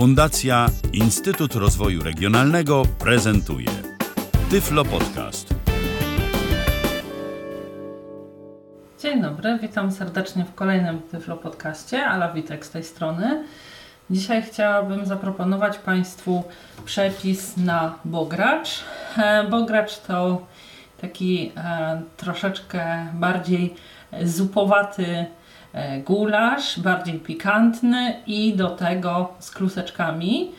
Fundacja Instytut Rozwoju Regionalnego prezentuje Tyflo Podcast. Dzień dobry, witam serdecznie w kolejnym Tyflo Podcaście. Ala Witek z tej strony. Dzisiaj chciałabym zaproponować Państwu przepis na bogracz. E, bogracz to taki e, troszeczkę bardziej zupowaty gulasz, bardziej pikantny i do tego z kluseczkami.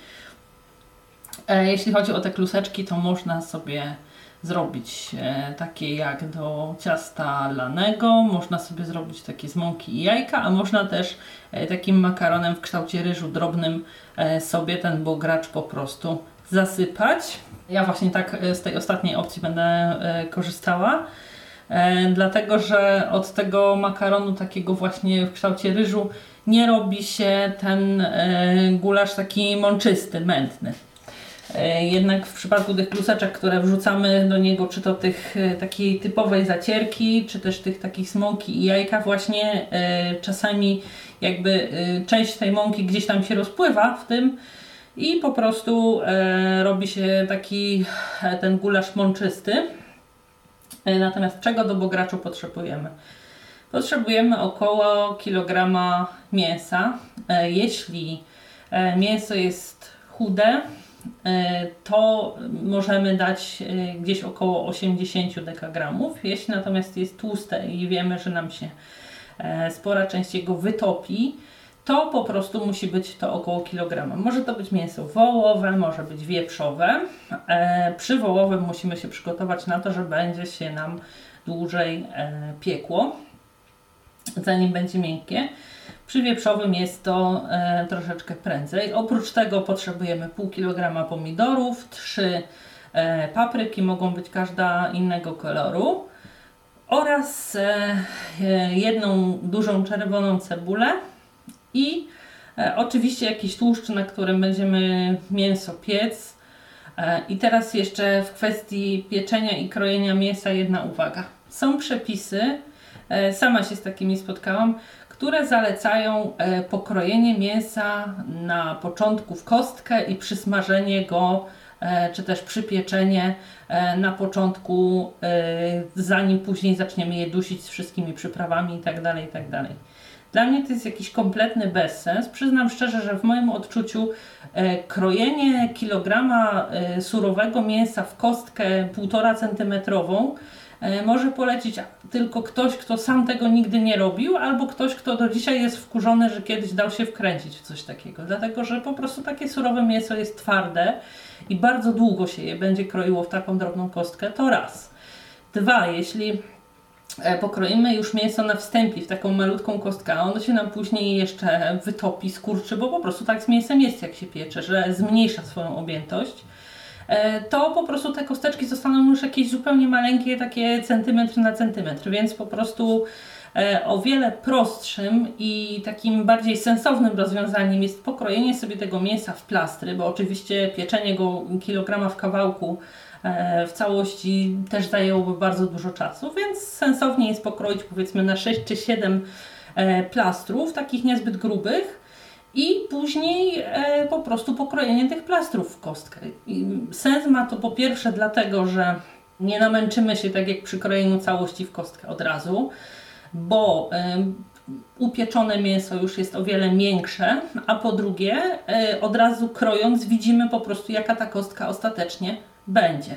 E, jeśli chodzi o te kluseczki, to można sobie zrobić e, takie jak do ciasta lanego, można sobie zrobić takie z mąki i jajka, a można też e, takim makaronem w kształcie ryżu drobnym e, sobie ten bogracz po prostu zasypać. Ja właśnie tak e, z tej ostatniej opcji będę e, korzystała. E, dlatego, że od tego makaronu takiego właśnie w kształcie ryżu nie robi się ten e, gulasz taki mączysty, mętny. E, Jednak w przypadku tych kluseczek, które wrzucamy do niego, czy to tych takiej typowej zacierki, czy też tych takich smoki i jajka, właśnie czasami jakby część tej mąki gdzieś tam się rozpływa w tym i po prostu robi się taki ten gulasz mączysty. E, Natomiast czego do bograczu potrzebujemy? Potrzebujemy około kilograma mięsa. E, Jeśli e, mięso jest chude, to możemy dać gdzieś około 80 dekagramów. Jeśli natomiast jest tłuste i wiemy, że nam się spora część jego wytopi, to po prostu musi być to około kilograma. Może to być mięso wołowe, może być wieprzowe. E, przy wołowym musimy się przygotować na to, że będzie się nam dłużej e, piekło, zanim będzie miękkie. Przy wieprzowym jest to e, troszeczkę prędzej. Oprócz tego potrzebujemy pół kilograma pomidorów, trzy e, papryki, mogą być każda innego koloru oraz e, e, jedną dużą czerwoną cebulę i e, oczywiście jakiś tłuszcz, na którym będziemy mięso piec. E, I teraz jeszcze w kwestii pieczenia i krojenia mięsa jedna uwaga. Są przepisy, e, sama się z takimi spotkałam, które zalecają pokrojenie mięsa na początku w kostkę i przysmażenie go, czy też przypieczenie na początku, zanim później zaczniemy je dusić z wszystkimi przyprawami itd. itd. Dla mnie to jest jakiś kompletny bezsens. Przyznam szczerze, że w moim odczuciu e, krojenie kilograma e, surowego mięsa w kostkę 1,5 centymetrową e, może polecić tylko ktoś, kto sam tego nigdy nie robił, albo ktoś, kto do dzisiaj jest wkurzony, że kiedyś dał się wkręcić w coś takiego. Dlatego, że po prostu takie surowe mięso jest twarde i bardzo długo się je będzie kroiło w taką drobną kostkę, to raz. Dwa, jeśli pokroimy już mięso na wstępie w taką malutką kostkę, a ono się nam później jeszcze wytopi, skurczy, bo po prostu tak z mięsem jest jak się piecze, że zmniejsza swoją objętość, e, to po prostu te kosteczki zostaną już jakieś zupełnie maleńkie, takie centymetr na centymetr, więc po prostu e, o wiele prostszym i takim bardziej sensownym rozwiązaniem jest pokrojenie sobie tego mięsa w plastry, bo oczywiście pieczenie go kilograma w kawałku e, w całości też zajęłoby bardzo dużo czasu, więc sensownie jest pokroić powiedzmy na 6 czy 7 e, plastrów, takich niezbyt grubych i później e, po prostu pokrojenie tych plastrów w kostkę. Sens ma to po pierwsze dlatego, że nie namęczymy się tak jak przy krojeniu całości w kostkę od razu, bo upieczone mięso już jest o wiele miększe, a po drugie e, od razu krojąc widzimy po prostu jaka ta kostka ostatecznie będzie.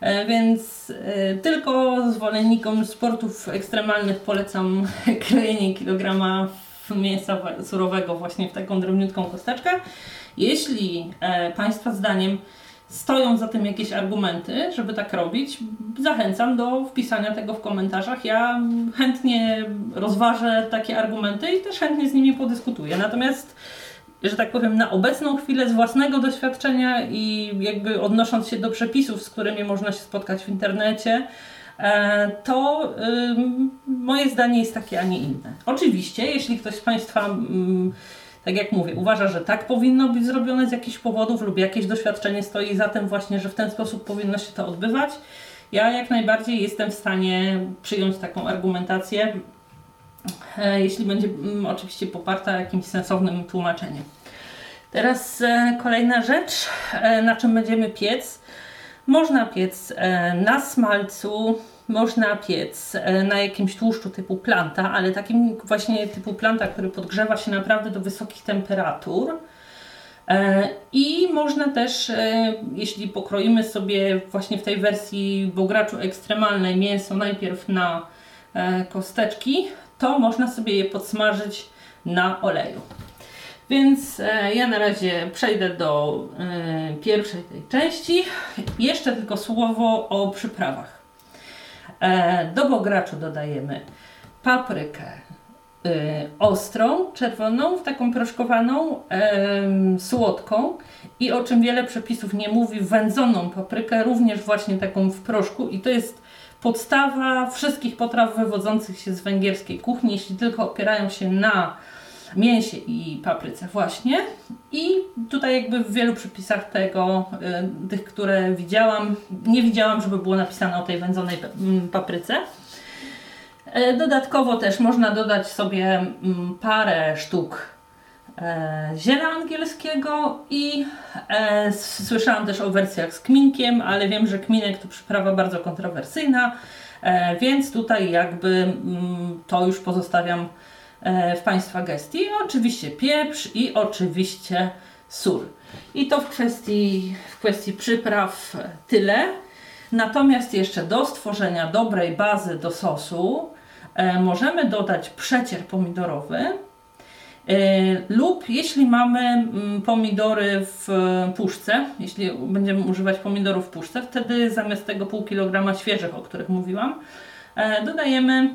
E, Więc e, tylko zwolennikom sportów ekstremalnych polecam krojenie kilograma mięsa surowego właśnie w taką drobniutką kosteczkę. Jeśli e, Państwa zdaniem stoją za tym jakieś argumenty, żeby tak robić, zachęcam do wpisania tego w komentarzach. Ja chętnie rozważę takie argumenty i też chętnie z nimi podyskutuję. Natomiast że tak powiem, na obecną chwilę z własnego doświadczenia i jakby odnosząc się do przepisów, z którymi można się spotkać w internecie, e, to moje zdanie jest takie, a nie inne. Oczywiście, jeśli ktoś z Państwa, tak jak mówię, uważa, że tak powinno być zrobione z jakichś powodów lub jakieś doświadczenie stoi za tym właśnie, że w ten sposób powinno się to odbywać, ja jak najbardziej jestem w stanie przyjąć taką argumentację, jeśli będzie mm, oczywiście poparta jakimś sensownym tłumaczeniem. Teraz e, kolejna rzecz, e, na czym będziemy piec. Można piec e, na smalcu, można piec e, na jakimś tłuszczu typu planta, ale takim właśnie typu planta, który podgrzewa się naprawdę do wysokich temperatur. E, I można też, e, jeśli pokroimy sobie właśnie w tej wersji bograczu ekstremalnej mięso najpierw na e, kosteczki, to można sobie je podsmażyć na oleju. Więc e, ja na razie przejdę do e, pierwszej tej części. Jeszcze tylko słowo o przyprawach. E, do bograczu dodajemy paprykę y, ostrą, czerwoną, taką proszkowaną, em, słodką i o czym wiele przepisów nie mówi, wędzoną paprykę, również właśnie taką w proszku i to jest podstawa wszystkich potraw wywodzących się z węgierskiej kuchni, jeśli tylko opierają się na mięsie i papryce właśnie. I tutaj jakby w wielu przepisach tego, y, tych, które widziałam, nie widziałam, żeby było napisane o tej wędzonej mm, papryce. E, Dodatkowo też można dodać sobie mm, parę sztuk ziela angielskiego i e, słyszałam też o wersjach z kminkiem, ale wiem, że kminek to przyprawa bardzo kontrowersyjna, e, więc tutaj jakby mm, to już pozostawiam e, w Państwa gestii. Oczywiście pieprz i oczywiście sól. I to w kwestii, w kwestii przypraw e, tyle. Natomiast jeszcze do stworzenia dobrej bazy do sosu e, możemy dodać przecier pomidorowy e, lub jeśli mamy mm, pomidory w e, puszce, jeśli będziemy używać pomidorów w puszce, wtedy zamiast tego pół kilograma świeżych, o których mówiłam, e, dodajemy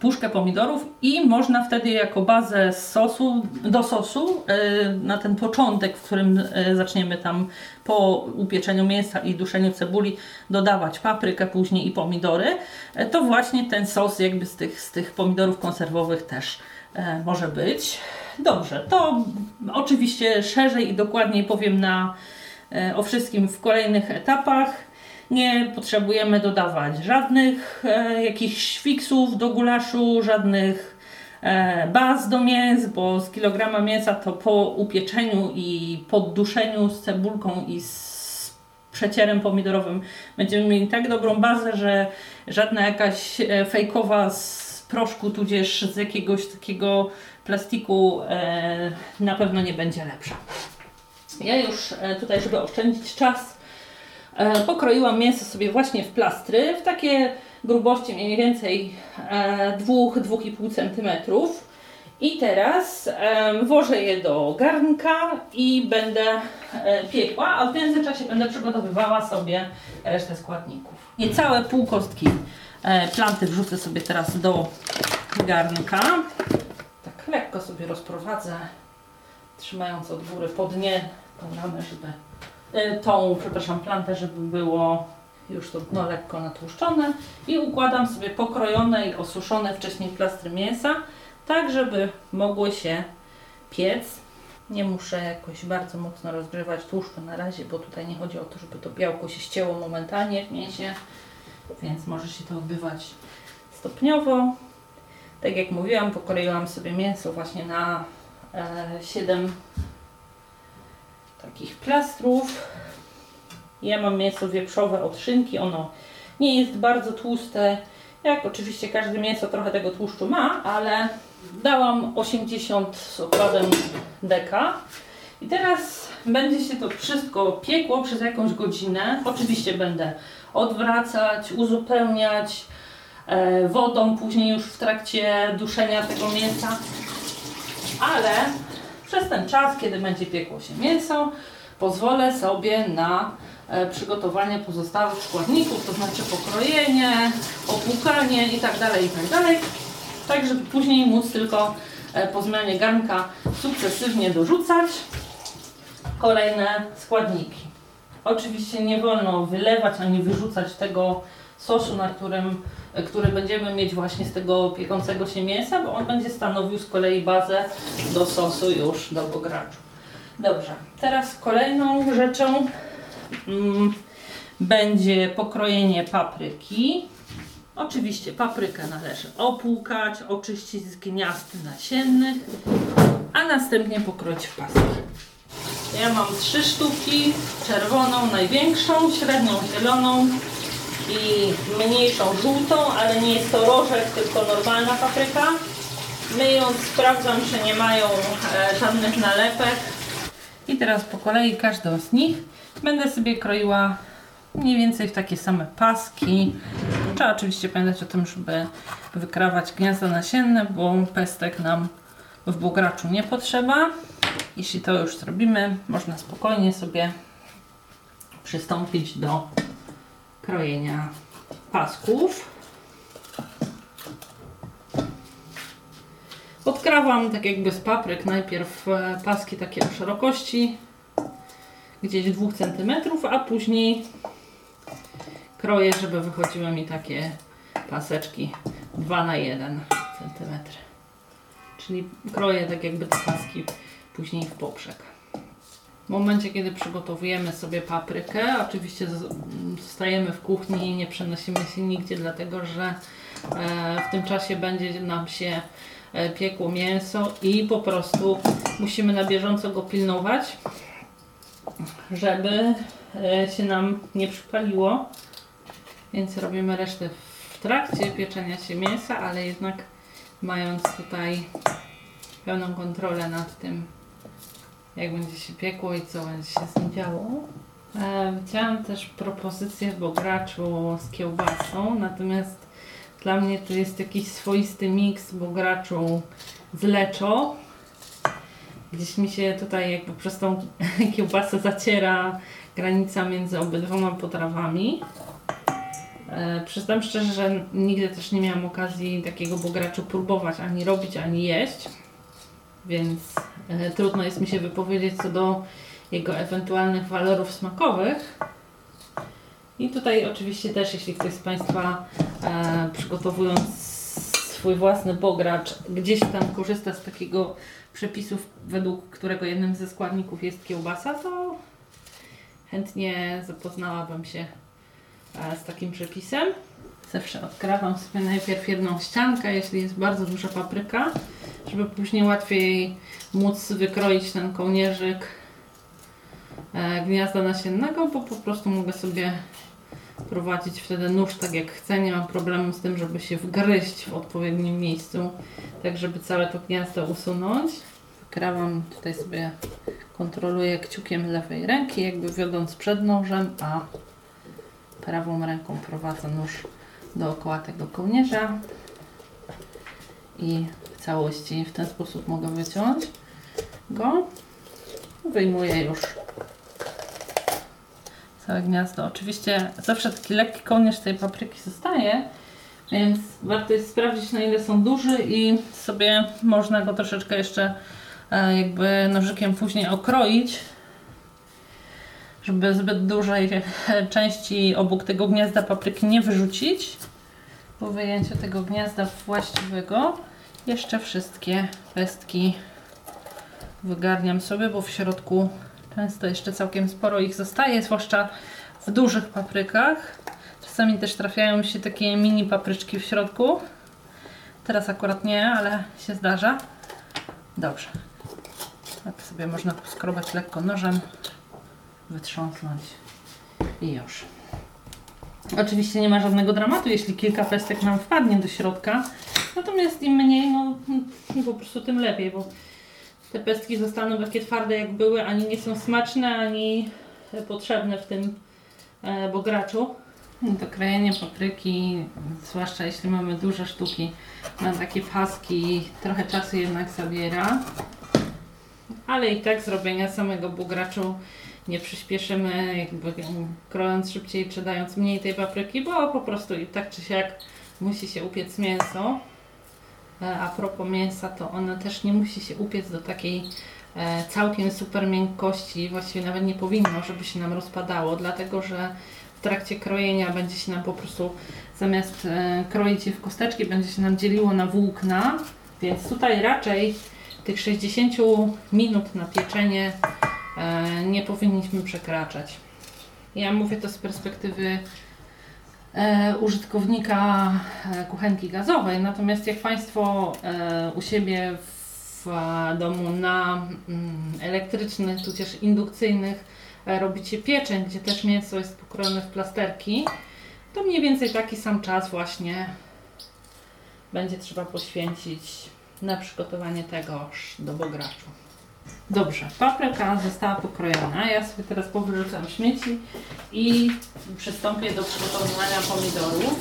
puszkę pomidorów i można wtedy jako bazę sosu, do sosu e, na ten początek, w którym e, zaczniemy tam po upieczeniu mięsa i duszeniu cebuli dodawać paprykę później i pomidory, e, to właśnie ten sos jakby z tych, z tych pomidorów konserwowych też e, może być. Dobrze, to oczywiście szerzej i dokładniej powiem na, e, o wszystkim w kolejnych etapach. Nie potrzebujemy dodawać żadnych e, jakichś fiksów do gulaszu, żadnych e, baz do mięs, bo z kilograma mięsa to po upieczeniu i podduszeniu z cebulką i z przecierem pomidorowym będziemy mieli tak dobrą bazę, że żadna jakaś e, fejkowa z proszku tudzież z jakiegoś takiego plastiku e, na pewno nie będzie lepsza. Ja już e, tutaj, żeby oszczędzić czas, E, Pokroiłam mięso sobie właśnie w plastry, w takie grubości mniej więcej e, 2-2,5 cm. I teraz e, włożę je do garnka i będę e, piekła, a w międzyczasie będę przygotowywała sobie resztę składników. Niecałe pół kostki e, planty wrzucę sobie teraz do garnka. Tak lekko sobie rozprowadzę, trzymając od góry po dnie tą ramę, żeby y, tą, przepraszam, plantę, żeby było już to dno lekko natłuszczone i układam sobie pokrojone i osuszone wcześniej plastry mięsa, tak żeby mogły się piec. Nie muszę jakoś bardzo mocno rozgrzewać tłuszczu na razie, bo tutaj nie chodzi o to, żeby to białko się ścięło momentalnie w mięsie, więc może się to odbywać stopniowo. Tak jak mówiłam, pokroiłam sobie mięso właśnie na e, 7 takich plastrów. Ja mam mięso wieprzowe od szynki, ono nie jest bardzo tłuste, jak oczywiście każde mięso trochę tego tłuszczu ma, ale dałam 80 z okładem deka. I teraz będzie się to wszystko piekło przez jakąś godzinę. Oczywiście będę odwracać, uzupełniać e, wodą później już w trakcie duszenia tego mięsa. Ale przez ten czas, kiedy będzie piekło się mięso, pozwolę sobie na e, przygotowanie pozostałych składników, to znaczy pokrojenie, opłukanie i tak dalej, i tak tak żeby później móc tylko e, po zmianie garnka sukcesywnie dorzucać kolejne składniki. Oczywiście nie wolno wylewać ani wyrzucać tego sosu, na którym, który będziemy mieć właśnie z tego piekącego się mięsa, bo on będzie stanowił z kolei bazę do sosu już do bograczu. Dobrze, teraz kolejną rzeczą mm, będzie pokrojenie papryki. Oczywiście paprykę należy opłukać, oczyścić z gniazd nasiennych a następnie pokroić w paski. Ja mam trzy sztuki, czerwoną największą, średnią zieloną i mniejszą żółtą, ale nie jest to rożek, tylko normalna papryka. Myjąc sprawdzam, czy nie mają e, żadnych nalepek. I teraz po kolei każdą z nich będę sobie kroiła mniej więcej w takie same paski. Trzeba oczywiście pamiętać o tym, żeby wykrawać gniazda nasienne, bo pestek nam w bograczu nie potrzeba. Jeśli to już zrobimy, można spokojnie sobie przystąpić do krojenia pasków. Odkrawam tak jakby z papryk najpierw e, paski takie o szerokości gdzieś 2 cm, a później kroję, żeby wychodziły mi takie paseczki 2 na 1 cm. Czyli kroję tak jakby te paski później w poprzek. W momencie, kiedy przygotowujemy sobie paprykę, oczywiście zostajemy w kuchni i nie przenosimy się nigdzie, dlatego że e, w tym czasie będzie nam się e, piekło mięso i po prostu musimy na bieżąco go pilnować, żeby e, się nam nie przypaliło. Więc robimy resztę w trakcie pieczenia się mięsa, ale jednak mając tutaj pełną kontrolę nad tym, jak będzie się piekło i co będzie się z nim działo. E, też propozycję w bograczu z kiełbasą, natomiast dla mnie to jest jakiś swoisty miks bograczu z leczo. Gdzieś mi się tutaj jakby przez tą kiełbasę zaciera granica między obydwoma potrawami. E, przyznam szczerze, że nigdy też nie miałam okazji takiego bograczu próbować ani robić, ani jeść, więc e, trudno jest mi się wypowiedzieć co do jego ewentualnych walorów smakowych. I tutaj oczywiście też, jeśli ktoś z Państwa e, przygotowując swój własny bogracz, gdzieś tam korzysta z takiego przepisu, według którego jednym ze składników jest kiełbasa, to chętnie zapoznałabym się z takim przepisem. Zawsze odkrawam sobie najpierw jedną ściankę, jeśli jest bardzo duża papryka, żeby później łatwiej móc wykroić ten kołnierzyk e, gniazda nasiennego, bo po prostu mogę sobie prowadzić wtedy nóż tak jak chcę. Nie mam problemu z tym, żeby się wgryźć w odpowiednim miejscu, tak żeby całe to gniazdo usunąć. Wykrawam tutaj sobie, kontroluję kciukiem lewej ręki, jakby wiodąc przed nożem, a prawą ręką prowadzę nóż dookoła tego kołnierza i w całości w ten sposób mogę wyciąć go. Wyjmuję już całe gniazdo. Oczywiście zawsze taki lekki kołnierz tej papryki zostaje, więc warto jest sprawdzić na ile są duży i sobie można go troszeczkę jeszcze e, jakby nożykiem później okroić, żeby zbyt dużej części obok tego gniazda papryki nie wyrzucić. Po wyjęciu tego gniazda właściwego jeszcze wszystkie pestki wygarniam sobie, bo w środku często jeszcze całkiem sporo ich zostaje, zwłaszcza w dużych paprykach. Czasami też trafiają się takie mini papryczki w środku. Teraz akurat nie, ale się zdarza. Dobrze. Tak sobie można poskrobać lekko nożem, wytrząsnąć i już. Oczywiście nie ma żadnego dramatu, jeśli kilka pestek nam wpadnie do środka. Natomiast im mniej, no po prostu tym lepiej, bo te pestki zostaną takie twarde jak były, ani nie są smaczne, ani potrzebne w tym e, bograczu. Do krojenia papryki, zwłaszcza jeśli mamy duże sztuki, na takie paski trochę czasu jednak zabiera. Ale i tak zrobienia samego bograczu nie przyspieszymy, jakby krojąc szybciej czy dając mniej tej papryki, bo po prostu i tak czy siak musi się upiec mięso. E, a propos mięsa, to ono też nie musi się upiec do takiej e, całkiem super miękkości, właściwie nawet nie powinno, żeby się nam rozpadało, dlatego że w trakcie krojenia będzie się nam po prostu zamiast e, kroić je w kosteczki, będzie się nam dzieliło na włókna, więc tutaj raczej tych 60 minut na pieczenie nie powinniśmy przekraczać. Ja mówię to z perspektywy e, użytkownika e, kuchenki gazowej. Natomiast jak Państwo e, u siebie w e, domu na mm, elektrycznych, tudzież indukcyjnych e, robicie pieczeń, gdzie też mięso jest pokrojone w plasterki, to mniej więcej taki sam czas właśnie będzie trzeba poświęcić na przygotowanie tegoż do bograczu. Dobrze, papryka została pokrojona. Ja sobie teraz powyrzucam śmieci i przystąpię do przygotowywania pomidorów.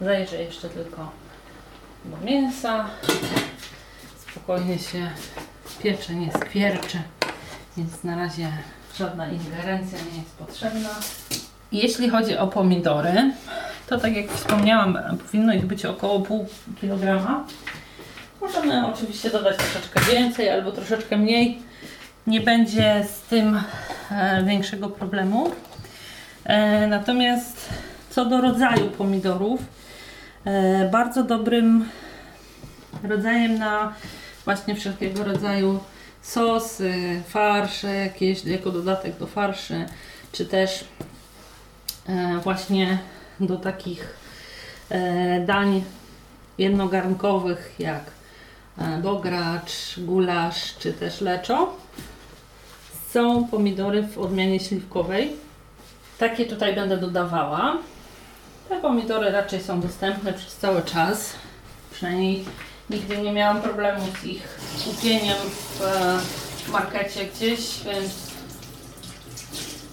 Zajrzę jeszcze tylko do mięsa. Spokojnie się piecze, nie skwierczy, więc na razie żadna ingerencja nie jest potrzebna. Jeśli chodzi o pomidory, to tak jak wspomniałam, powinno ich być około pół kilograma. Możemy oczywiście dodać troszeczkę więcej albo troszeczkę mniej. Nie będzie z tym e, większego problemu. E, natomiast co do rodzaju pomidorów, e, bardzo dobrym rodzajem na właśnie wszelkiego rodzaju sosy, farsze jakieś jako dodatek do farszy, czy też właśnie do takich e, dań jednogarnkowych jak e, bogracz, gulasz czy też leczo. Są pomidory w odmianie śliwkowej. Takie tutaj będę dodawała. Te pomidory raczej są dostępne przez cały czas. Przynajmniej nigdy nie miałam problemu z ich kupieniem w e, markecie gdzieś, więc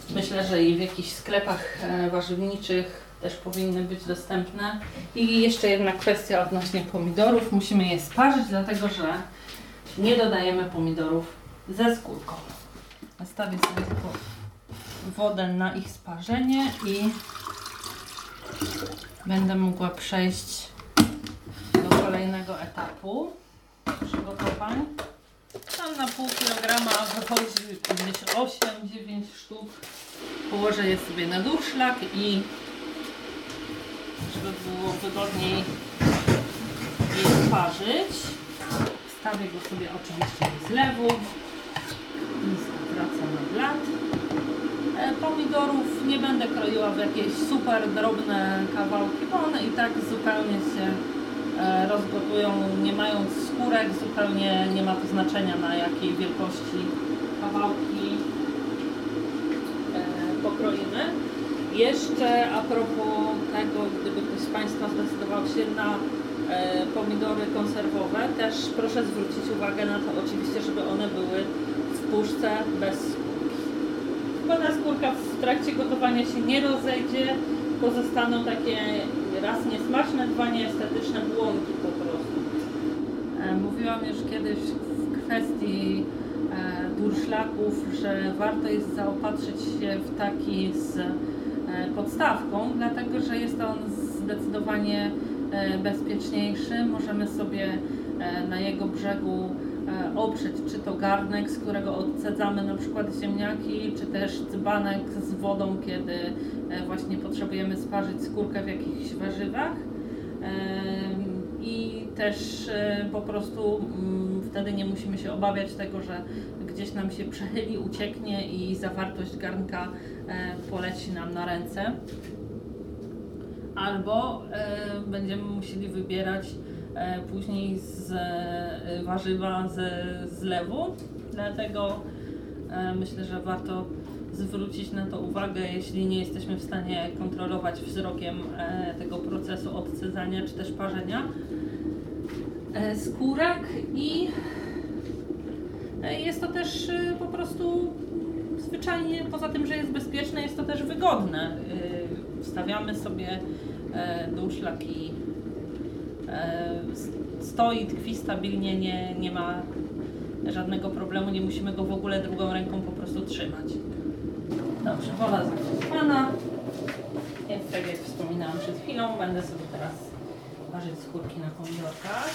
myślę, że i w jakichś sklepach warzywniczych też powinny być dostępne. I jeszcze jedna kwestia odnośnie pomidorów. Musimy je sparzyć, dlatego że nie dodajemy pomidorów ze skórką. Nastawię sobie tylko wodę na ich sparzenie i będę mogła przejść do kolejnego etapu przygotowań. Tam na pół kilograma wychodzi gdzieś 8-9 sztuk. Położę je sobie na durszlak i żeby było wygodniej je sparzyć. Wstawię go sobie oczywiście do zlewu. Nisko wraca na blat. E, Pomidorów nie będę kroiła w jakieś super drobne kawałki, bo one i tak zupełnie się e, rozgotują, nie mając skórek, zupełnie nie ma to znaczenia na jakiej wielkości kawałki e, pokroimy. Jeszcze a propos tego, gdyby ktoś z Państwa zdecydował się na e, pomidory konserwowe, też proszę zwrócić uwagę na to oczywiście, żeby one były w puszce bez skórki. Bo ta skórka w trakcie gotowania się nie rozejdzie, pozostaną takie raz niesmaczne, dwa nieestetyczne błonki po prostu. E, Mówiłam już kiedyś w kwestii e, durszlaków, że warto jest zaopatrzyć się w taki z podstawką, dlatego że jest on zdecydowanie e, bezpieczniejszy. Możemy sobie e, na jego brzegu e, oprzeć czy to garnek, z którego odcedzamy na przykład ziemniaki, czy też dzbanek z wodą, kiedy właśnie potrzebujemy sparzyć skórkę w jakichś warzywach. I też po prostu mm, wtedy nie musimy się obawiać tego, że gdzieś nam się przechyli, ucieknie i zawartość garnka e, poleci nam na ręce. Albo e, będziemy musieli wybierać e, później z e, warzywa ze zlewu. Dlatego myślę, że warto zwrócić na to uwagę, jeśli nie jesteśmy w stanie kontrolować wzrokiem tego procesu odcedzania czy też parzenia skórek i jest to też po prostu zwyczajnie, poza tym, że jest bezpieczne, jest to też wygodne. E, Wstawiamy sobie e, durszlak i e, stoi, tkwi stabilnie, nie, nie ma żadnego problemu, nie musimy go w ogóle drugą ręką po prostu trzymać. Dobrze, woda zagotowana. Więc tak jak wspominałam przed chwilą, będę sobie teraz ważyć skórki na pomidorkach.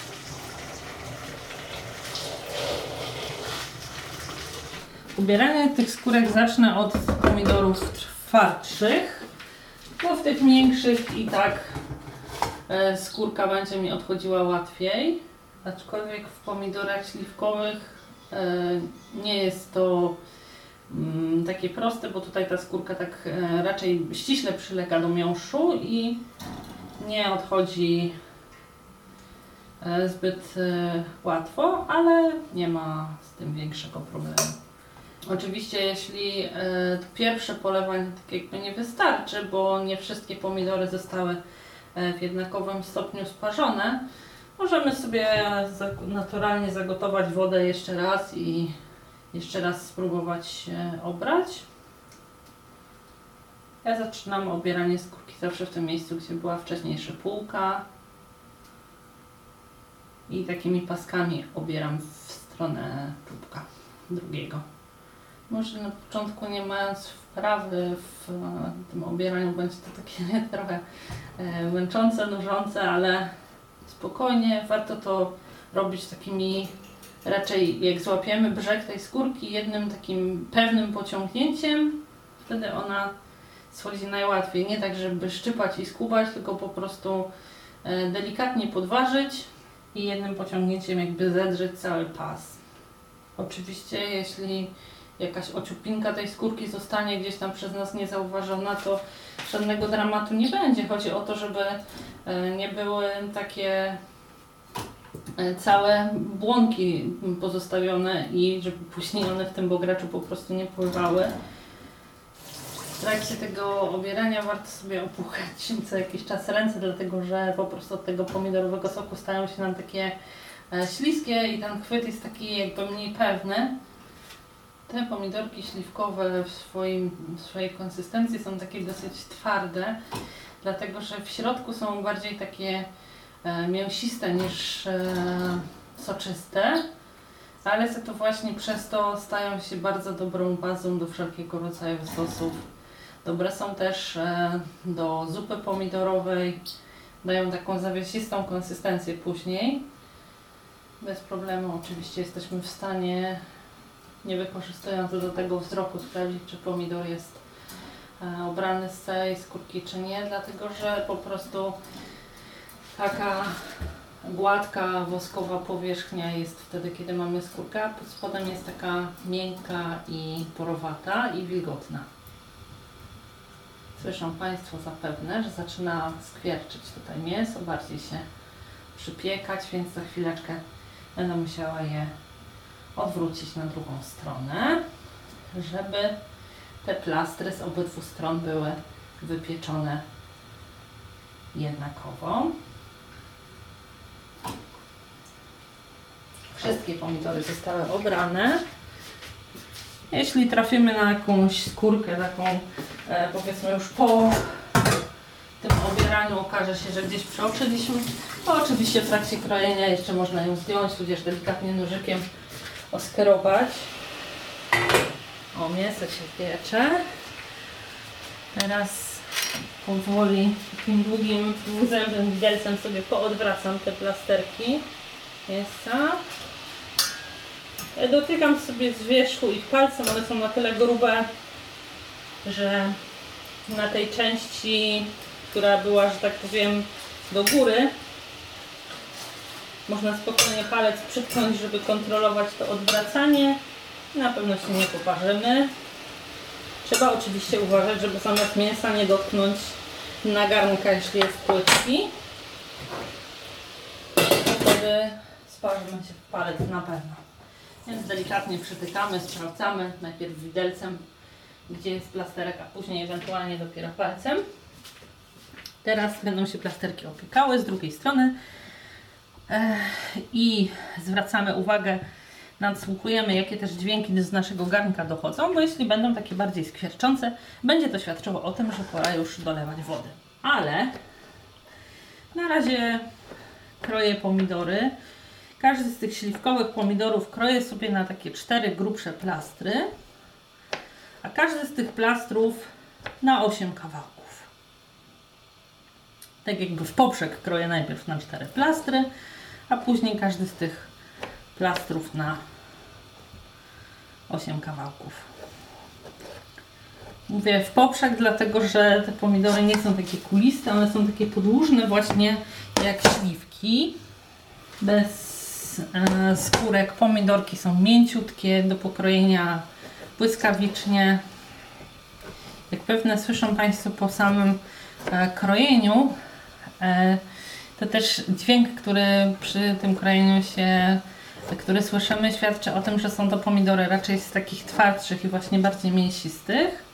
Ubieranie tych skórek zacznę od pomidorów twardszych, bo w tych mniejszych i tak e, skórka będzie mi odchodziła łatwiej. Aczkolwiek w pomidorach śliwkowych e, nie jest to mm, takie proste, bo tutaj ta skórka tak e, raczej ściśle przylega do miąższu i nie odchodzi zbyt łatwo, ale nie ma z tym większego problemu. Oczywiście jeśli e, pierwsze polewanie tak jakby nie wystarczy, bo nie wszystkie pomidory zostały e, w jednakowym stopniu sparzone, możemy sobie naturalnie zagotować wodę jeszcze raz i jeszcze raz spróbować obrać. Ja zaczynam obieranie skórki zawsze w tym miejscu, gdzie była wcześniej szypułka. I takimi paskami obieram w stronę czubka drugiego. Może na początku nie mając wprawy w e, tym obieraniu będzie to takie trochę e, męczące, nużące, ale spokojnie warto to robić takimi raczej jak złapiemy brzeg tej skórki jednym takim pewnym pociągnięciem, wtedy ona schodzi najłatwiej. Nie tak, żeby szczypać i skubać, tylko po prostu e, delikatnie podważyć i jednym pociągnięciem jakby zedrzeć cały pas. Oczywiście jeśli jakaś ociupinka tej skórki zostanie gdzieś tam przez nas niezauważona, to żadnego dramatu nie będzie. Chodzi o to, żeby e, nie były takie e, całe błonki pozostawione i żeby później one w tym bograczu po prostu nie pływały. W trakcie tego obierania warto sobie opuchać co jakiś czas ręce, dlatego że po prostu od tego pomidorowego soku stają się nam takie e, śliskie i ten chwyt jest taki jakby mniej pewny. Te pomidorki śliwkowe w, swoim, w swojej konsystencji są takie dosyć twarde, dlatego że w środku są bardziej takie e, mięsiste niż e, soczyste, ale to właśnie przez to stają się bardzo dobrą bazą do wszelkiego rodzaju sosów. Dobre są też e, do zupy pomidorowej, dają taką zawiesistą konsystencję później. Bez problemu oczywiście jesteśmy w stanie nie wykorzystując do tego wzroku sprawdzić, czy pomidor jest e, obrany z całej skórki, czy nie, dlatego że po prostu taka gładka, woskowa powierzchnia jest wtedy, kiedy mamy skórkę, a pod spodem jest taka miękka i porowata i wilgotna. Słyszą Państwo zapewne, że zaczyna skwierczyć tutaj mięso, bardziej się przypiekać, więc za chwileczkę będę musiała je odwrócić na drugą stronę, żeby te plastry z obydwu stron były wypieczone jednakowo. Wszystkie pomidory zostały obrane. Jeśli trafimy na jakąś skórkę taką, e, powiedzmy już po tym obieraniu okaże się, że gdzieś przeoczyliśmy, to oczywiście w trakcie krojenia jeszcze można ją zdjąć, tudzież delikatnie nożykiem oskerować. O, mięso się piecze. Teraz powoli takim długim, dwuzębnym widelcem sobie poodwracam te plasterki mięsa. Dotykam sobie z wierzchu ich palcem, one są na tyle grube, że na tej części, która była, że tak powiem, do góry, można spokojnie palec przytknąć, żeby kontrolować to odwracanie. Na pewno się nie poparzymy. Trzeba oczywiście uważać, żeby zamiast mięsa nie dotknąć nagarnka, jeśli jest płytki. Wtedy sparzymy się w palec na pewno. Więc delikatnie przytykamy, sprawdzamy najpierw widelcem, gdzie jest plasterek, a później ewentualnie dopiero palcem. Teraz będą się plasterki opiekały z drugiej strony i zwracamy uwagę, nadsłuchujemy, jakie też dźwięki z naszego garnka dochodzą, bo jeśli będą takie bardziej skwierczące, będzie to świadczyło o tym, że pora już dolewać wody. Ale na razie kroję pomidory. Każdy z tych śliwkowych pomidorów kroję sobie na takie cztery grubsze plastry, a każdy z tych plastrów na 8 kawałków. Tak jakby w poprzek kroję najpierw na cztery plastry, a później każdy z tych plastrów na 8 kawałków. Mówię w poprzek, dlatego że te pomidory nie są takie kuliste, one są takie podłużne właśnie jak śliwki. Bez e, skórek pomidorki są mięciutkie, do pokrojenia błyskawicznie. Jak pewne słyszą Państwo po samym e, krojeniu, e, To też dźwięk, który przy tym krojeniu się, który słyszymy, świadczy o tym, że są to pomidory raczej z takich twardszych i właśnie bardziej mięsistych.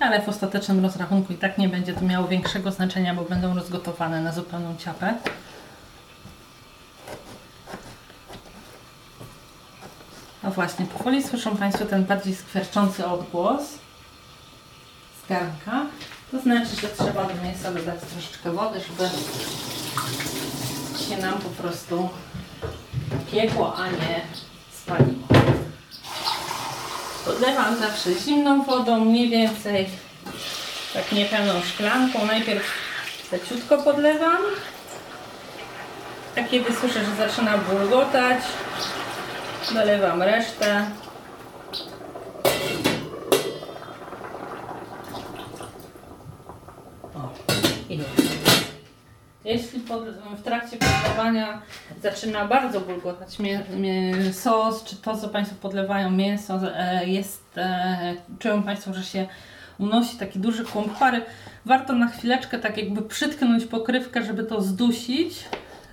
Ale w ostatecznym rozrachunku i tak nie będzie to miało większego znaczenia, bo będą rozgotowane na zupełną ciapę. No właśnie, powoli słyszą Państwo ten bardziej skwierczący odgłos z garnka. To znaczy, że trzeba do mięsa dodać troszeczkę wody, żeby się nam po prostu piekło, a nie spaliło. Podlewam zawsze zimną wodą, mniej więcej tak niepełną szklanką. Najpierw leciutko podlewam. A kiedy słyszę, że zaczyna bulgotać, dolewam resztę. O, i. Jeśli w trakcie podlewania zaczyna bardzo bulgotać sos, czy to, co Państwo podlewają, mięso, e, jest, e, czują Państwo, że się unosi taki duży kłąb pary, warto na chwileczkę tak jakby przytknąć pokrywkę, żeby to zdusić,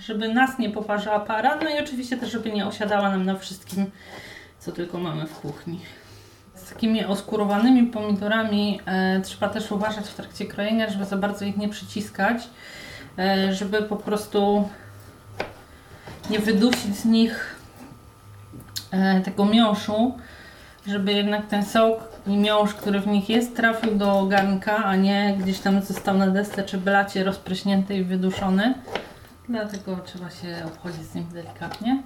żeby nas nie poparzała para, no i oczywiście też, żeby nie osiadała nam na wszystkim, co tylko mamy w kuchni. Z takimi oskurowanymi pomidorami e, trzeba też uważać w trakcie krojenia, żeby za bardzo ich nie przyciskać, e, żeby po prostu nie wydusić z nich e, tego miąższu, żeby jednak ten sok i miąższ, który w nich jest, trafił do garnka, a nie gdzieś tam został na desce czy blacie rozpryśnięty i wyduszony. Dlatego trzeba się obchodzić z nim delikatnie,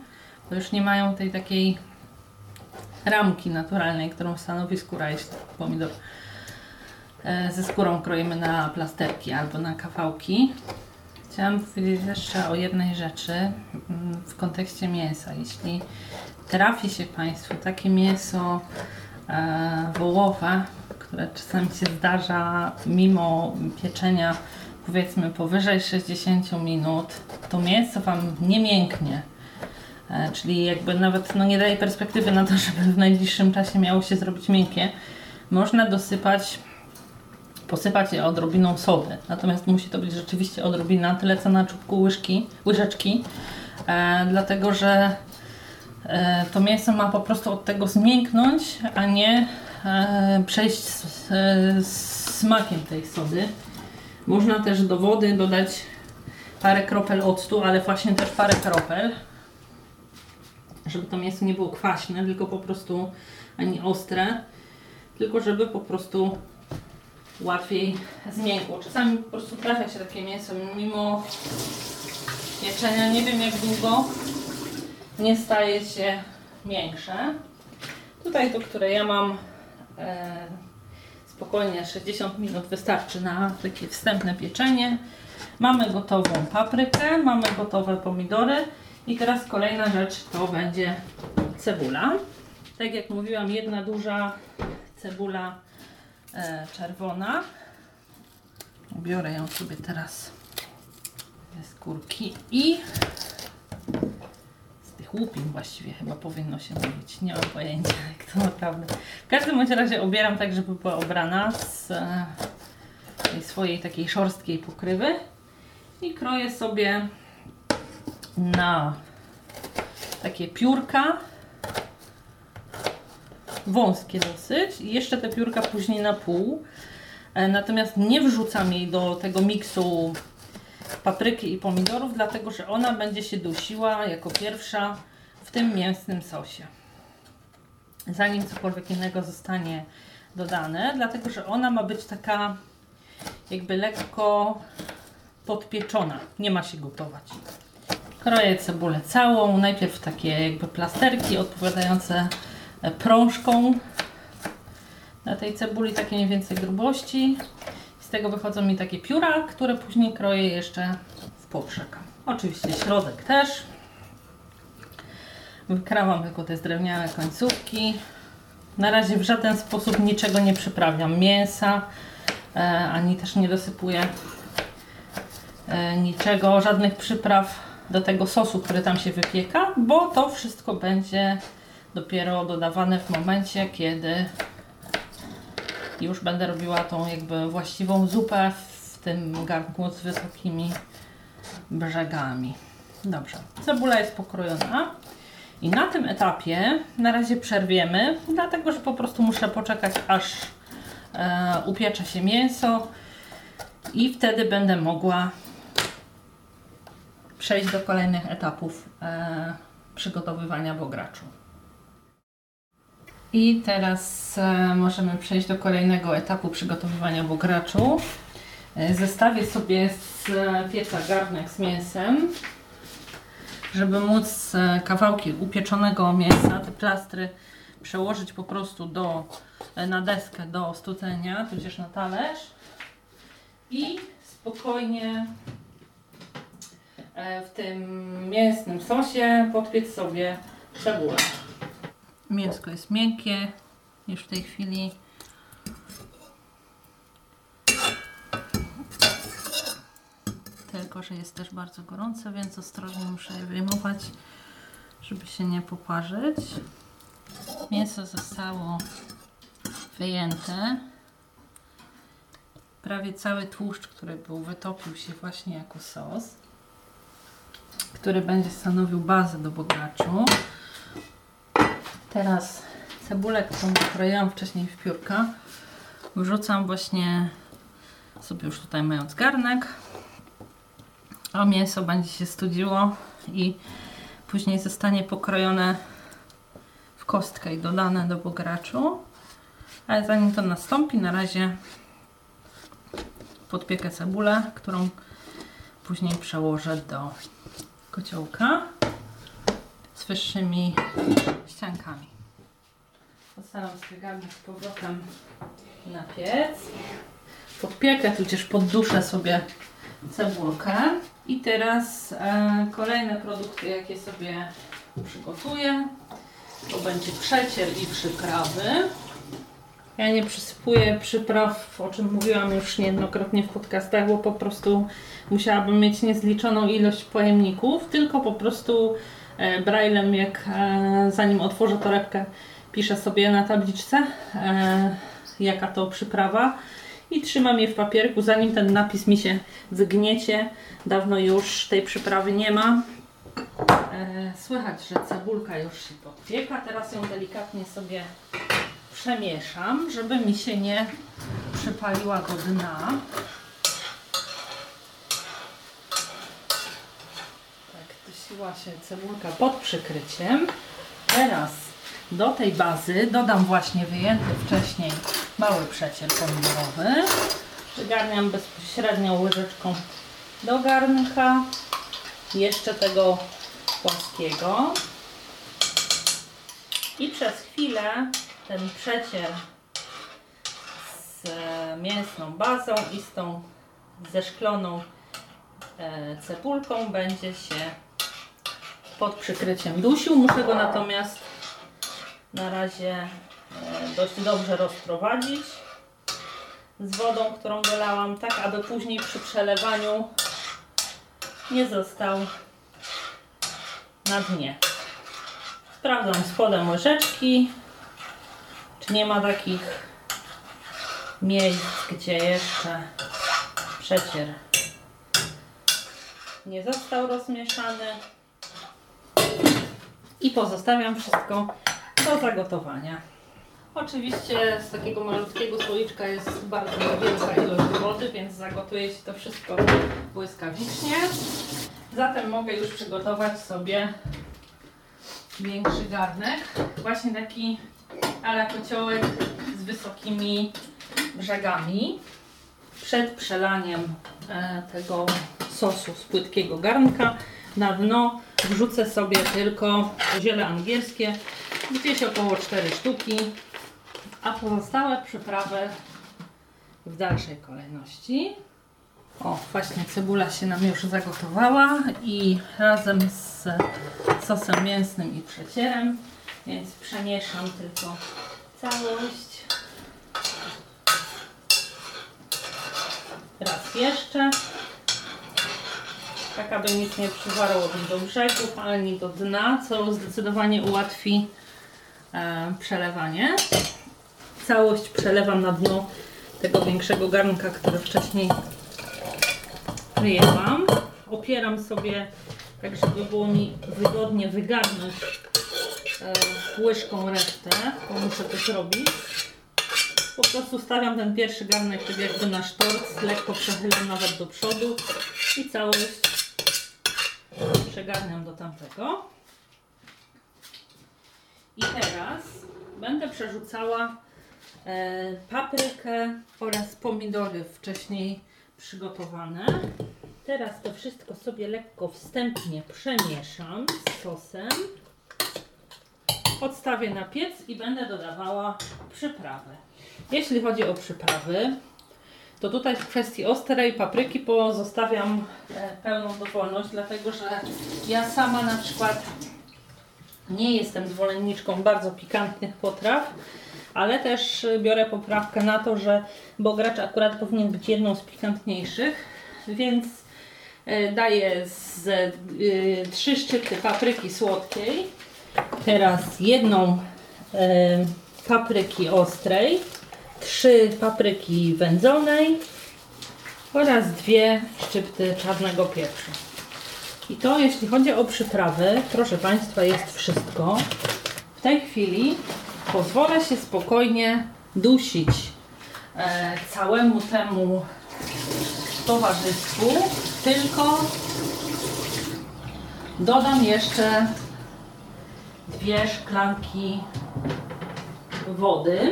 bo już nie mają tej takiej ramki naturalnej, którą stanowi skóra, jeśli pomidor e, ze skórą kroimy na plasterki albo na kawałki. Chciałam powiedzieć jeszcze o jednej rzeczy mm, w kontekście mięsa. Jeśli trafi się Państwu takie mięso e, wołowe, które czasami się zdarza mimo pieczenia powiedzmy powyżej 60 minut, to mięso Wam nie mięknie. E, czyli jakby nawet no, nie daje perspektywy na to, żeby w najbliższym czasie miało się zrobić miękkie. Można dosypać, posypać je odrobiną sody. Natomiast musi to być rzeczywiście odrobina, tyle co na czubku łyżki, łyżeczki. E, dlatego, że e, to mięso ma po prostu od tego zmięknąć, a nie e, przejść z, e, z smakiem tej sody. Można też do wody dodać parę kropel octu, ale właśnie też parę kropel, żeby to mięso nie było kwaśne, tylko po prostu ani ostre, tylko żeby po prostu łatwiej zmiękło. Czasami po prostu trafia się takie mięso, mimo pieczenia, nie wiem jak długo, nie staje się miększe. Tutaj to, które ja mam, e, spokojnie 60 minut wystarczy na takie wstępne pieczenie. Mamy gotową paprykę, mamy gotowe pomidory i teraz kolejna rzecz to będzie cebula. Tak jak mówiłam, jedna duża cebula e, czerwona. Biorę ją sobie teraz ze skórki i łupin właściwie chyba powinno się mówić. Nie mam pojęcia jak to naprawdę. W każdym razie obieram tak, żeby była obrana z tej swojej takiej szorstkiej pokrywy i kroję sobie na takie piórka wąskie dosyć i jeszcze te piórka później na pół. E, Natomiast nie wrzucam jej do tego miksu papryki i pomidorów, dlatego że ona będzie się dusiła jako pierwsza w tym mięsnym sosie. Zanim cokolwiek innego zostanie dodane, dlatego że ona ma być taka jakby lekko podpieczona. Nie ma się gotować. Kroję cebulę całą, najpierw takie jakby plasterki odpowiadające e, prążką na tej cebuli, takie mniej więcej grubości. Z tego wychodzą mi takie pióra, które później kroję jeszcze w poprzek. Oczywiście środek też. Wykrawam tylko te drewniane końcówki. Na razie w żaden sposób niczego nie przyprawiam. Mięsa, e, ani też nie dosypuję e, niczego, żadnych przypraw do tego sosu, który tam się wypieka, bo to wszystko będzie dopiero dodawane w momencie, kiedy już będę robiła tą jakby właściwą zupę w tym garnku z wysokimi brzegami. Dobrze, cebula jest pokrojona. I na tym etapie na razie przerwiemy, dlatego że po prostu muszę poczekać, aż e, upiecze się mięso i wtedy będę mogła przejść do kolejnych etapów e, przygotowywania bograczu. I teraz e, możemy przejść do kolejnego etapu przygotowywania bograczu. E, zestawię sobie z e, pieca garnek z mięsem, żeby móc kawałki upieczonego mięsa, te plastry przełożyć po prostu do, na deskę do studzenia, tudzież na talerz i spokojnie w tym mięsnym sosie podpiec sobie cebulę. Mięsko jest miękkie już w tej chwili. Tylko, że jest też bardzo gorące, więc ostrożnie muszę je wyjmować, żeby się nie poparzyć. Mięso zostało wyjęte. Prawie cały tłuszcz, który był, wytopił się właśnie jako sos, który będzie stanowił bazę do bogaczu. Teraz cebulę, którą pokroiłam wcześniej w piórka, wrzucam właśnie sobie już tutaj mając garnek, a mięso będzie się studziło i później zostanie pokrojone w kostkę i dodane do bograczu. Ale zanim to nastąpi, na razie podpiekę cebulę, którą później przełożę do kociołka z wyższymi ściankami. Postaram sobie garnek z powrotem na piec. Podpiekę, tudzież podduszę sobie cebulkę. I teraz e, kolejne produkty, jakie sobie przygotuję, to będzie przecier i przyprawy. Ja nie przysypuję przypraw, o czym mówiłam już niejednokrotnie w podcastach, bo po prostu musiałabym mieć niezliczoną ilość pojemników, tylko po prostu braillem, jak e, zanim otworzę torebkę, piszę sobie na tabliczce, e, jaka to przyprawa i trzymam je w papierku, zanim ten napis mi się wygniecie. Dawno już tej przyprawy nie ma. E, Słychać, że cebulka już się podpieka. Teraz ją delikatnie sobie przemieszam, żeby mi się nie przypaliła do dna. Dusiła się cebulka pod przykryciem. Teraz do tej bazy dodam właśnie wyjęty wcześniej mały przecier pomidorowy. Przygarniam bezpośrednio łyżeczką do garnka. Jeszcze tego płaskiego. I przez chwilę ten przecier z mięsną bazą i z tą zeszkloną e, cebulką będzie się pod przykryciem dusił. Muszę go natomiast na razie e, dość dobrze rozprowadzić z wodą, którą dolałam, tak aby później przy przelewaniu nie został na dnie. Sprawdzam spodem łyżeczki, czy nie ma takich miejsc, gdzie jeszcze przecier nie został rozmieszany. I pozostawiam wszystko do zagotowania. Oczywiście z takiego malutkiego słoiczka jest bardzo niewielka ilość wody, więc zagotuje się to wszystko błyskawicznie. Zatem mogę już przygotować sobie większy garnek. Właśnie taki ala kociołek z wysokimi brzegami. Przed przelaniem e, tego sosu z płytkiego garnka na dno wrzucę sobie tylko ziele angielskie, gdzieś około 4 sztuki, a pozostałe przyprawy w dalszej kolejności. O, właśnie cebula się nam już zagotowała i razem z sosem mięsnym i przecierem, więc przemieszam tylko całość. Raz jeszcze. Tak aby nic nie przywarło do brzegów, ani do dna, co zdecydowanie ułatwi e, przelewanie. Całość przelewam na dno tego większego garnka, który wcześniej wyjęłam. Opieram sobie, tak żeby było mi wygodnie wygarnąć e, łyżką resztę, bo muszę to zrobić. Po prostu stawiam ten pierwszy garnek tak jakby na sztorc, lekko przechylam nawet do przodu i całość przegarniam do tamtego. I teraz będę przerzucała e, paprykę oraz pomidory wcześniej przygotowane. Teraz to wszystko sobie lekko wstępnie przemieszam z sosem. Odstawię na piec i będę dodawała przyprawy. Jeśli chodzi o przyprawy, to tutaj w kwestii ostrej papryki pozostawiam e, pełną dowolność, dlatego że ja sama na przykład nie jestem zwolenniczką bardzo pikantnych potraw, ale też biorę poprawkę na to, że bogracz akurat powinien być jedną z pikantniejszych, więc e, daję z y, trzy szczypty papryki słodkiej, teraz jedną papryki ostrej, trzy papryki wędzonej oraz dwie szczypty czarnego pieprzu. I to jeśli chodzi o przyprawy, proszę Państwa, jest wszystko. W tej chwili pozwolę się spokojnie dusić e, całemu temu towarzystwu, tylko dodam jeszcze dwie szklanki wody,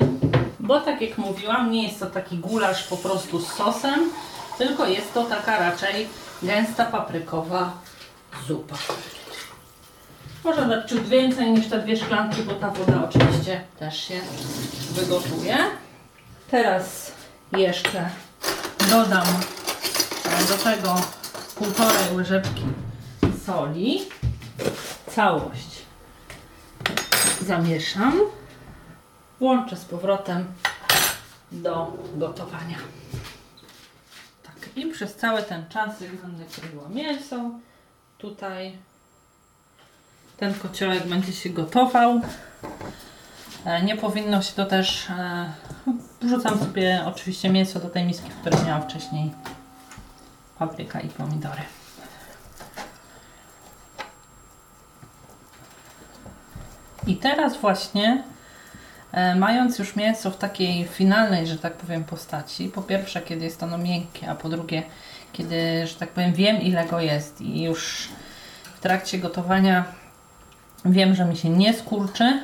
bo tak jak mówiłam, nie jest to taki gulasz po prostu z sosem, tylko jest to taka raczej gęsta paprykowa zupa. Można dać ciut więcej niż te dwie szklanki, bo ta woda oczywiście też się wygotuje. Teraz jeszcze dodam do tego półtorej łyżeczki soli. Całość zamieszam. Włączę z powrotem do gotowania. Tak, i przez cały ten czas, jak będę kroiła mięso, tutaj ten kociołek będzie się gotował. E, Nie powinno się to też. e, Wrzucam sobie oczywiście mięso do tej miski, w której miałam wcześniej papryka i pomidory. I teraz właśnie, mając już mięso w takiej finalnej, że tak powiem, postaci, po pierwsze, kiedy jest ono miękkie, a po drugie, kiedy, że tak powiem, wiem ile go jest i już w trakcie gotowania wiem, że mi się nie skurczy,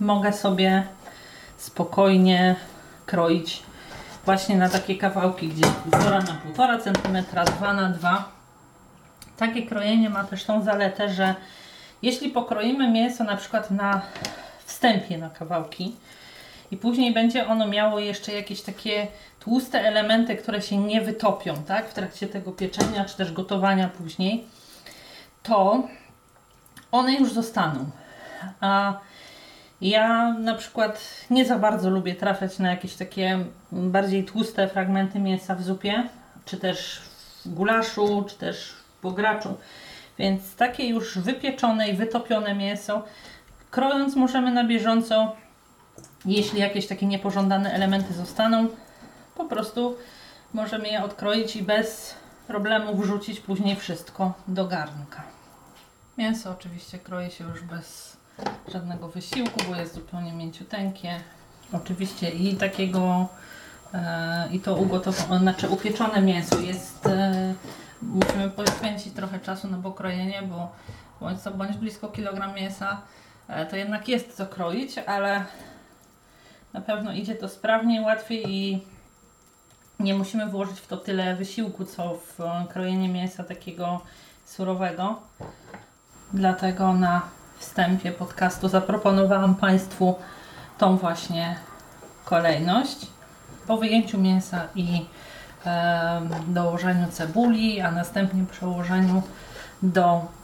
mogę sobie spokojnie kroić właśnie na takie kawałki, gdzie 0 na 1,5 cm, 2 na 2 Takie krojenie ma też tą zaletę, że jeśli pokroimy mięso na przykład na wstępie na kawałki i później będzie ono miało jeszcze jakieś takie tłuste elementy, które się nie wytopią, tak, w trakcie tego pieczenia czy też gotowania później, to one już zostaną. A ja na przykład nie za bardzo lubię trafiać na jakieś takie bardziej tłuste fragmenty mięsa w zupie, czy też w gulaszu, czy też w bograczu. Więc takie już wypieczone i wytopione mięso, krojąc możemy na bieżąco, jeśli jakieś takie niepożądane elementy zostaną, po prostu możemy je odkroić i bez problemu wrzucić później wszystko do garnka. Mięso oczywiście kroi się już bez żadnego wysiłku, bo jest zupełnie mięciuteńkie. Oczywiście i takiego e, i to ugotowane, znaczy upieczone mięso jest e, musimy poświęcić trochę czasu na pokrojenie, bo bądź co bądź blisko kilogram mięsa to jednak jest co kroić, ale na pewno idzie to sprawniej, łatwiej i nie musimy włożyć w to tyle wysiłku, co w e, krojenie mięsa takiego surowego. Dlatego na wstępie podcastu zaproponowałam Państwu tą właśnie kolejność. Po wyjęciu mięsa i em, dołożeniu cebuli, a następnie przełożeniu do e,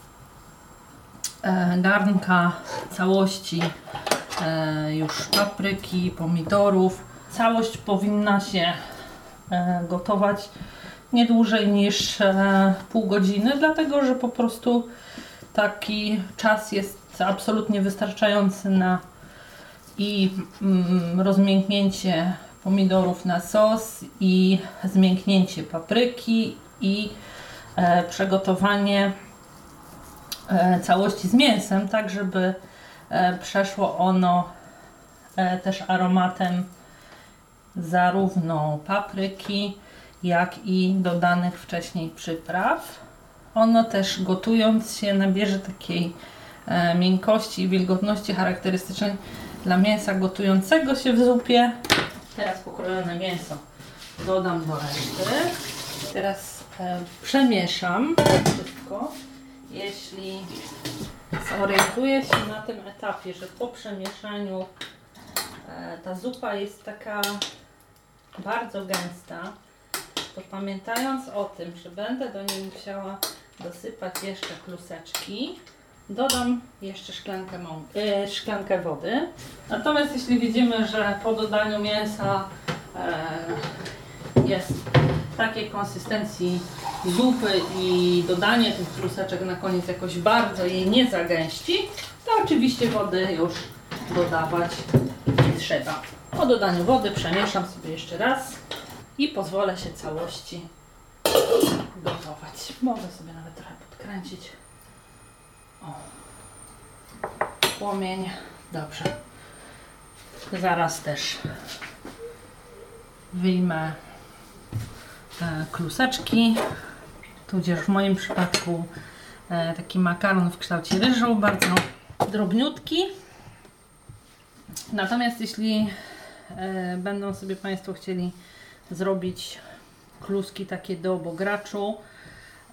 garnka całości e, już papryki, pomidorów. Całość powinna się e, gotować nie dłużej niż e, pół godziny, dlatego że po prostu taki czas jest absolutnie wystarczający na i mm, rozmięknięcie pomidorów na sos i zmięknięcie papryki i e, przygotowanie e, całości z mięsem, tak żeby e, przeszło ono e, też aromatem zarówno papryki, jak i dodanych wcześniej przypraw. Ono też gotując się nabierze takiej e, miękkości i wilgotności charakterystycznej dla mięsa gotującego się w zupie. Teraz pokrojone mięso dodam do reszty. Teraz e, przemieszam wszystko. Jeśli zorientuję się na tym etapie, że po przemieszaniu e, ta zupa jest taka bardzo gęsta, to pamiętając o tym, że będę do niej musiała dosypać jeszcze kluseczki, dodam jeszcze szklankę, mą- e, szklankę wody. Natomiast jeśli widzimy, że po dodaniu mięsa e, jest takiej konsystencji zupy i dodanie tych kluseczek na koniec jakoś bardzo jej nie zagęści, to oczywiście wody już dodawać nie trzeba. Po dodaniu wody przemieszam sobie jeszcze raz i pozwolę się całości gotować. Mogę sobie nawet trochę podkręcić. O. Płomień. Dobrze. Zaraz też wyjmę kluseczki, tudzież w moim przypadku e, taki makaron w kształcie ryżu, bardzo drobniutki. Natomiast jeśli e, będą sobie Państwo chcieli zrobić kluski takie do bograczu,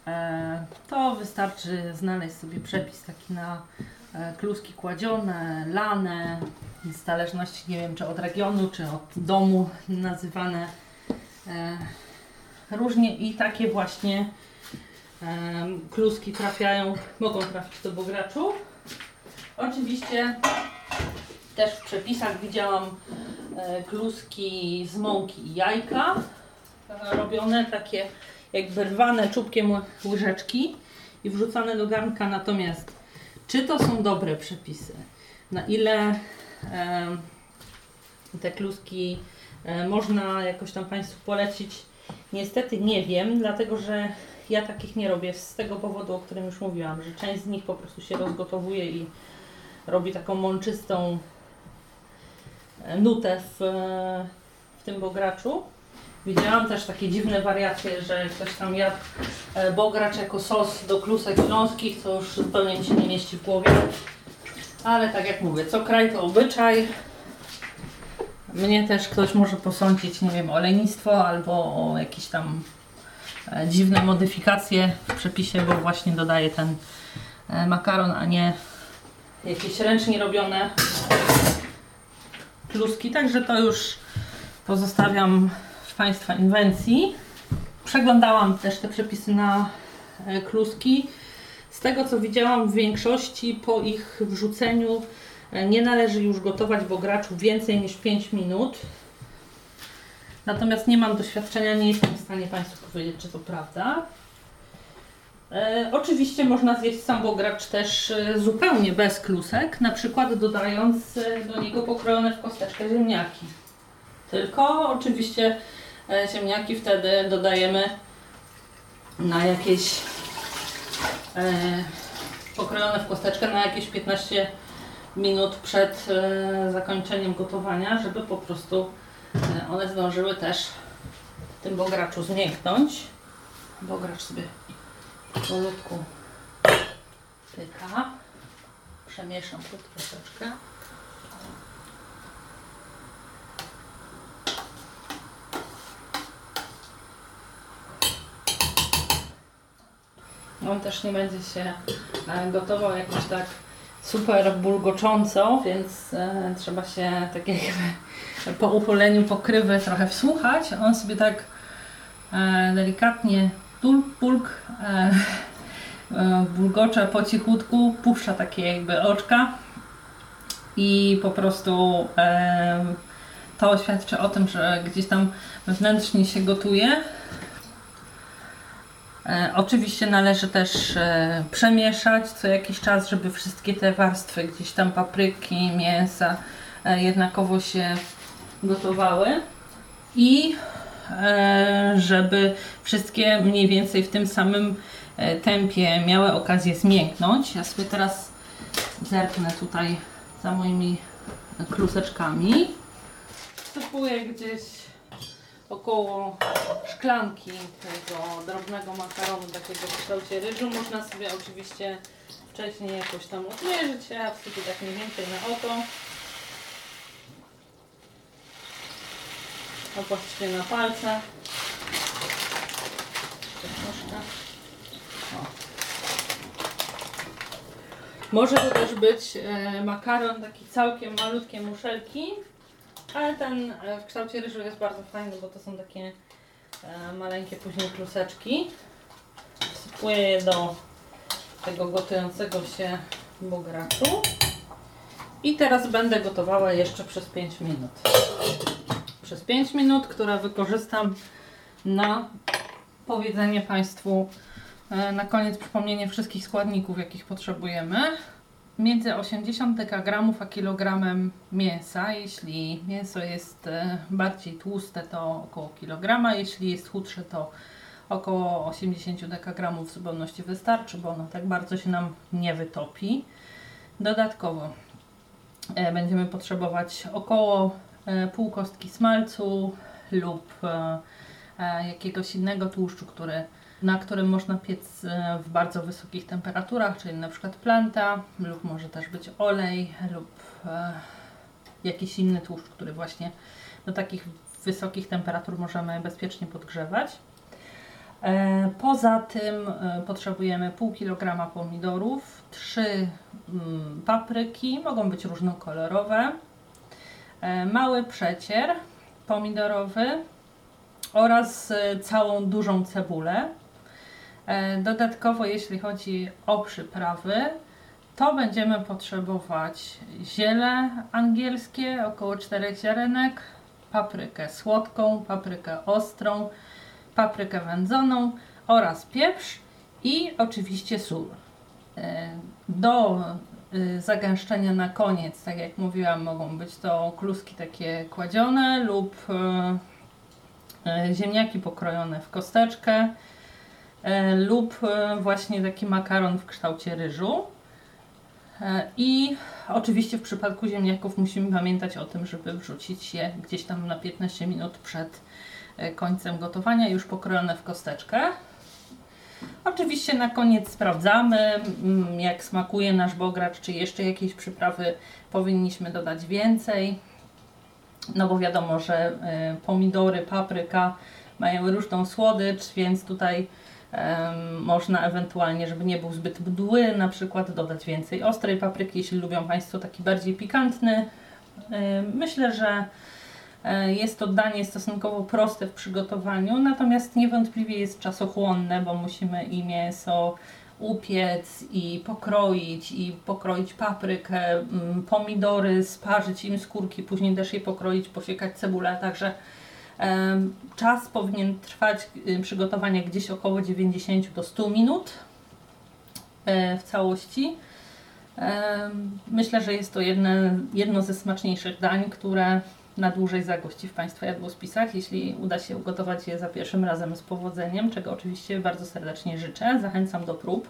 e, to wystarczy znaleźć sobie przepis taki na kluski kładzione, lane, w zależności nie wiem czy od regionu, czy od domu nazywane różnie i takie właśnie e, kluski trafiają, mogą trafić do bograczu. Oczywiście też w przepisach widziałam e, kluski z mąki i jajka e, robione takie jakby rwane czubkiem ły- łyżeczki i wrzucane do garnka. Natomiast czy to są dobre przepisy? Na ile e, te kluski e, można jakoś tam Państwu polecić? Niestety nie wiem, dlatego że ja takich nie robię z tego powodu, o którym już mówiłam, że część z nich po prostu się rozgotowuje i robi taką mączystą e, nutę w, e, w tym bograczu. Widziałam też takie dziwne wariacje, że ktoś tam jadł e, bogracz jako sos do klusek śląskich, co już zupełnie mi się nie mieści w głowie. Ale tak jak mówię, co kraj to obyczaj. Mnie też ktoś może posądzić, nie wiem, o lenistwo albo o jakieś tam e, dziwne modyfikacje w przepisie, bo właśnie dodaję ten e, makaron, a nie jakieś ręcznie robione kluski. Także to już pozostawiam w Państwa inwencji. Przeglądałam też te przepisy na e, kluski. Z tego co widziałam, w większości po ich wrzuceniu nie należy już gotować bograczu więcej niż 5 minut. Natomiast nie mam doświadczenia, nie jestem w stanie Państwu powiedzieć, czy to prawda. E, oczywiście można zjeść sam bogracz też e, zupełnie bez klusek, na przykład dodając e, do niego pokrojone w kosteczkę ziemniaki. Tylko oczywiście e, ziemniaki wtedy dodajemy na jakieś e, pokrojone w kosteczkę na jakieś 15 minut przed e, zakończeniem gotowania, żeby po prostu e, one zdążyły też w tym bograczu zmięknąć. Bogracz sobie powolutku pyka. Przemieszam tu troszeczkę. On też nie będzie się e, gotował jakoś tak super bulgocząco, więc e, trzeba się tak jakby po upoleniu pokrywy trochę wsłuchać. On sobie tak e, delikatnie tulk, pulk e, e, bulgocze po cichutku, puszcza takie jakby oczka i po prostu e, to świadczy o tym, że gdzieś tam wewnętrznie się gotuje. E, oczywiście należy też e, przemieszać co jakiś czas, żeby wszystkie te warstwy, gdzieś tam papryki, mięsa e, jednakowo się gotowały i żeby wszystkie mniej więcej w tym samym tempie miały okazję zmięknąć. Ja sobie teraz zerknę tutaj za moimi kluseczkami. Wsypuję gdzieś około szklanki tego drobnego makaronu, takiego w kształcie ryżu. Można sobie oczywiście wcześniej jakoś tam odmierzyć, a wsypię tak mniej więcej na oko. A właściwie na palce. Może to też być e, makaron taki całkiem malutkie muszelki, ale ten e, w kształcie ryżu jest bardzo fajny, bo to są takie e, maleńkie później kluseczki. Wsypuję je do tego gotującego się bograczu. I teraz będę gotowała jeszcze przez 5 minut. Przez 5 minut, które wykorzystam na powiedzenie Państwu e, na koniec przypomnienie wszystkich składników, jakich potrzebujemy. Między 80 dekagramów a kilogramem mięsa. Jeśli mięso jest e, bardziej tłuste, to około kilograma. Jeśli jest chudsze, to około 80 dekagramów w zupełności wystarczy, bo ono tak bardzo się nam nie wytopi. Dodatkowo e, będziemy potrzebować około e, pół kostki smalcu lub jakiegoś innego tłuszczu, który, na którym można piec e, w bardzo wysokich temperaturach, czyli na przykład planta, lub może też być olej, lub e, jakiś inny tłuszcz, który właśnie do takich wysokich temperatur możemy bezpiecznie podgrzewać. E, Poza tym potrzebujemy pół kilograma pomidorów, trzy mm, papryki, mogą być różnokolorowe, mały przecier pomidorowy oraz całą dużą cebulę. E, Dodatkowo, jeśli chodzi o przyprawy, to będziemy potrzebować ziele angielskie, około 4 ziarenek, paprykę słodką, paprykę ostrą, paprykę wędzoną oraz pieprz i oczywiście sól. E, Do y, zagęszczenia na koniec, tak jak mówiłam, mogą być to kluski takie kładzione lub ziemniaki pokrojone w kosteczkę e, lub y, właśnie taki makaron w kształcie ryżu. E, I oczywiście w przypadku ziemniaków musimy pamiętać o tym, żeby wrzucić je gdzieś tam na 15 minut przed e, końcem gotowania, już pokrojone w kosteczkę. Oczywiście na koniec sprawdzamy, mm, jak smakuje nasz bogracz, czy jeszcze jakieś przyprawy powinniśmy dodać więcej. No bo wiadomo, że pomidory, papryka mają różną słodycz, więc tutaj można ewentualnie, żeby nie był zbyt mdły, na przykład dodać więcej ostrej papryki, jeśli lubią Państwo taki bardziej pikantny. Myślę, że e, jest to danie stosunkowo proste w przygotowaniu, natomiast niewątpliwie jest czasochłonne, bo musimy i mięso upiec i pokroić, i pokroić paprykę, mm, pomidory, sparzyć im skórki, później też je pokroić, posiekać cebulę, także czas powinien trwać y, przygotowania gdzieś około 90 do 100 minut e, w całości. Myślę, że jest to jedne, jedno ze smaczniejszych dań, które na dłużej zagości w Państwa jadłospisach, jeśli uda się ugotować je za pierwszym razem z powodzeniem, czego oczywiście bardzo serdecznie życzę. Zachęcam do prób.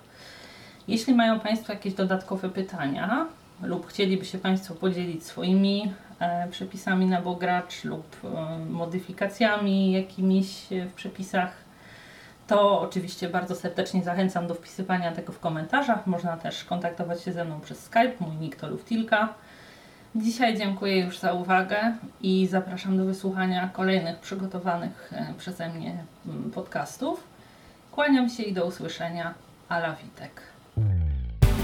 Jeśli mają Państwo jakieś dodatkowe pytania lub chcieliby się Państwo podzielić swoimi e, przepisami na bogracz lub e, modyfikacjami jakimiś e, w przepisach, to oczywiście bardzo serdecznie zachęcam do wpisywania tego w komentarzach. Można też kontaktować się ze mną przez Skype, mój nick to Luftilka. Dzisiaj dziękuję już za uwagę i zapraszam do wysłuchania kolejnych przygotowanych przeze mnie podcastów. Kłaniam się i do usłyszenia. Ala Witek.